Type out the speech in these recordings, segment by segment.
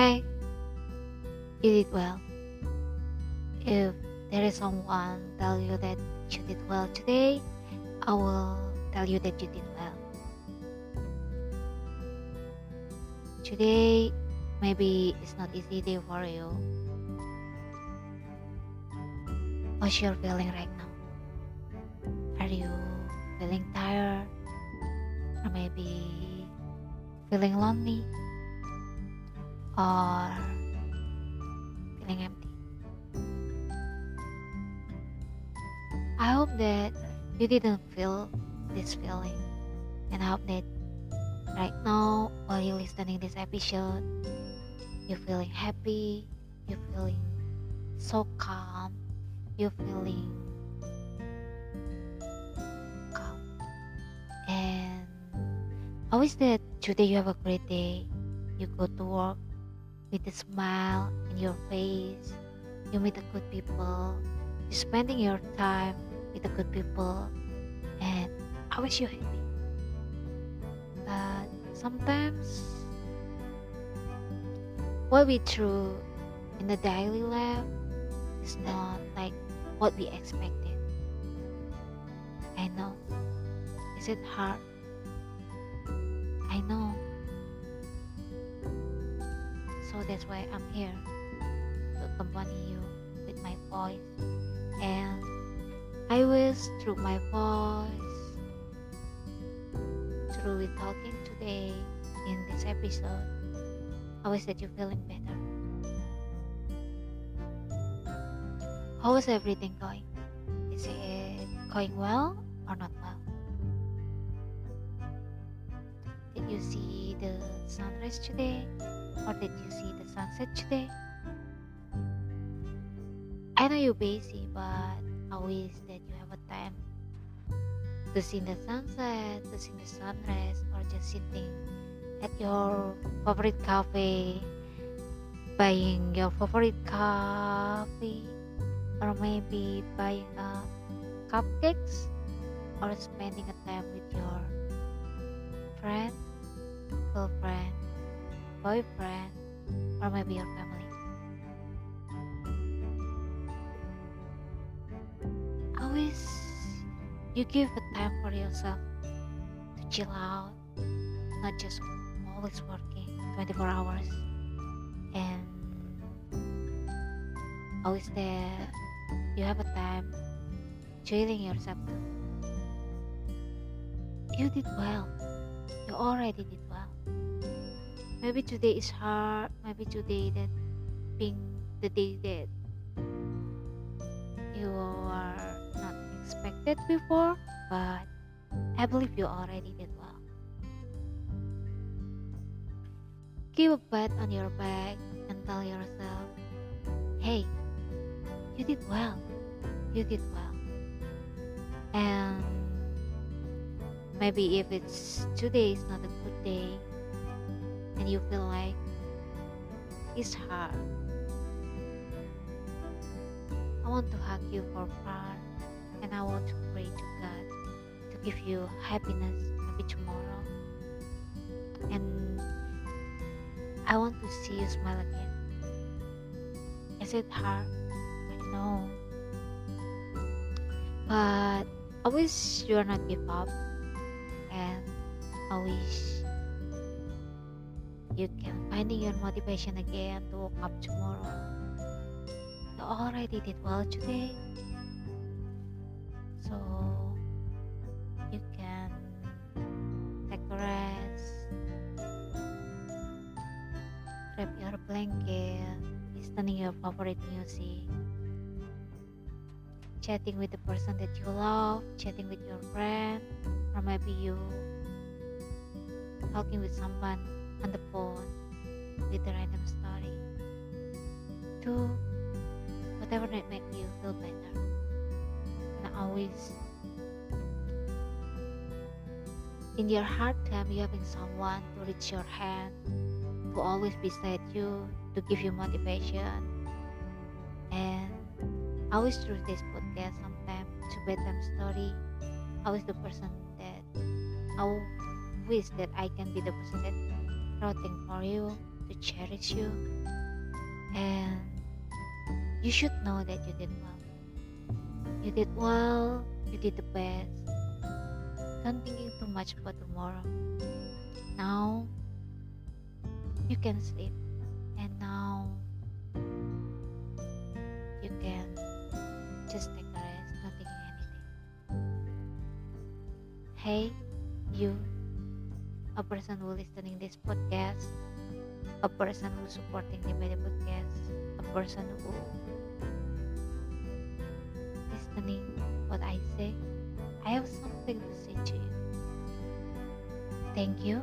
Hey, you did well. If there is someone tell you that you did well today, I will tell you that you did well. Today, maybe it's not easy day for you. What's your feeling right now? Are you feeling tired? Or maybe feeling lonely? Or feeling empty? I hope that you didn't feel this feeling. And I hope that right now while you're listening this episode you're feeling happy you're feeling so calm you're feeling calm. And I wish that today you have a great day. You go to work with a smile in your face you meet the good people you're spending your time with the good people and I wish you happy. But uh, sometimes what we do in the daily life is not like what we expected. I know. Is it hard? I know. That's why I'm here to accompany you with my voice and I wish through my voice, through talking today in this episode, I wish that you're feeling better. How is everything going? Is it going well or not well? Did you see the sunrise today or did you see the sunset today? I know you're busy, but I wish that you have a time to see the sunset, to see the sunrise, or just sitting at your favorite cafe, buying your favorite coffee, or maybe buying a cupcakes, or spending a time with your friend, girlfriend, boyfriend, or maybe your family. always you give a time for yourself to chill out not just always working 24 hours and always there you have a time chilling yourself. You did well. You already did well maybe today is hard maybe today that being the day that you are not expected before, but I believe you already did well. Keep a pat on your back and tell yourself, hey, you did well, you did well. And maybe if it's today is not a good day and you feel like it's hard, I want to hug you for far and I want to pray to God to give you happiness maybe tomorrow. And I want to see you smile again. Is it hard? I know. But I wish you are not give up and I wish you can finding your motivation again to wake up tomorrow. You already did well today. So you can take a rest. Wrap your blanket. Listening your favorite music. Chatting with the person that you love. Chatting with your friend. Or maybe you talking with someone on the phone with a random story do whatever that make you feel better. And always in your hard time you having someone to reach your hand to always beside you to give you motivation? And always through this podcast sometimes to bedtime story. I was the person that I wish that I can be the person that writing for you to cherish you. And you should know that you did well. You did well you did the best. Don't thinking too much about tomorrow. Now you can sleep. And now you can just take a rest not thinking anything. Hey you a person who listening this podcast a person who supporting me by the podcast a person who listening what I say I have something to say to you. Thank you.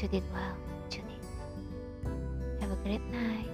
You did well Judy have a great night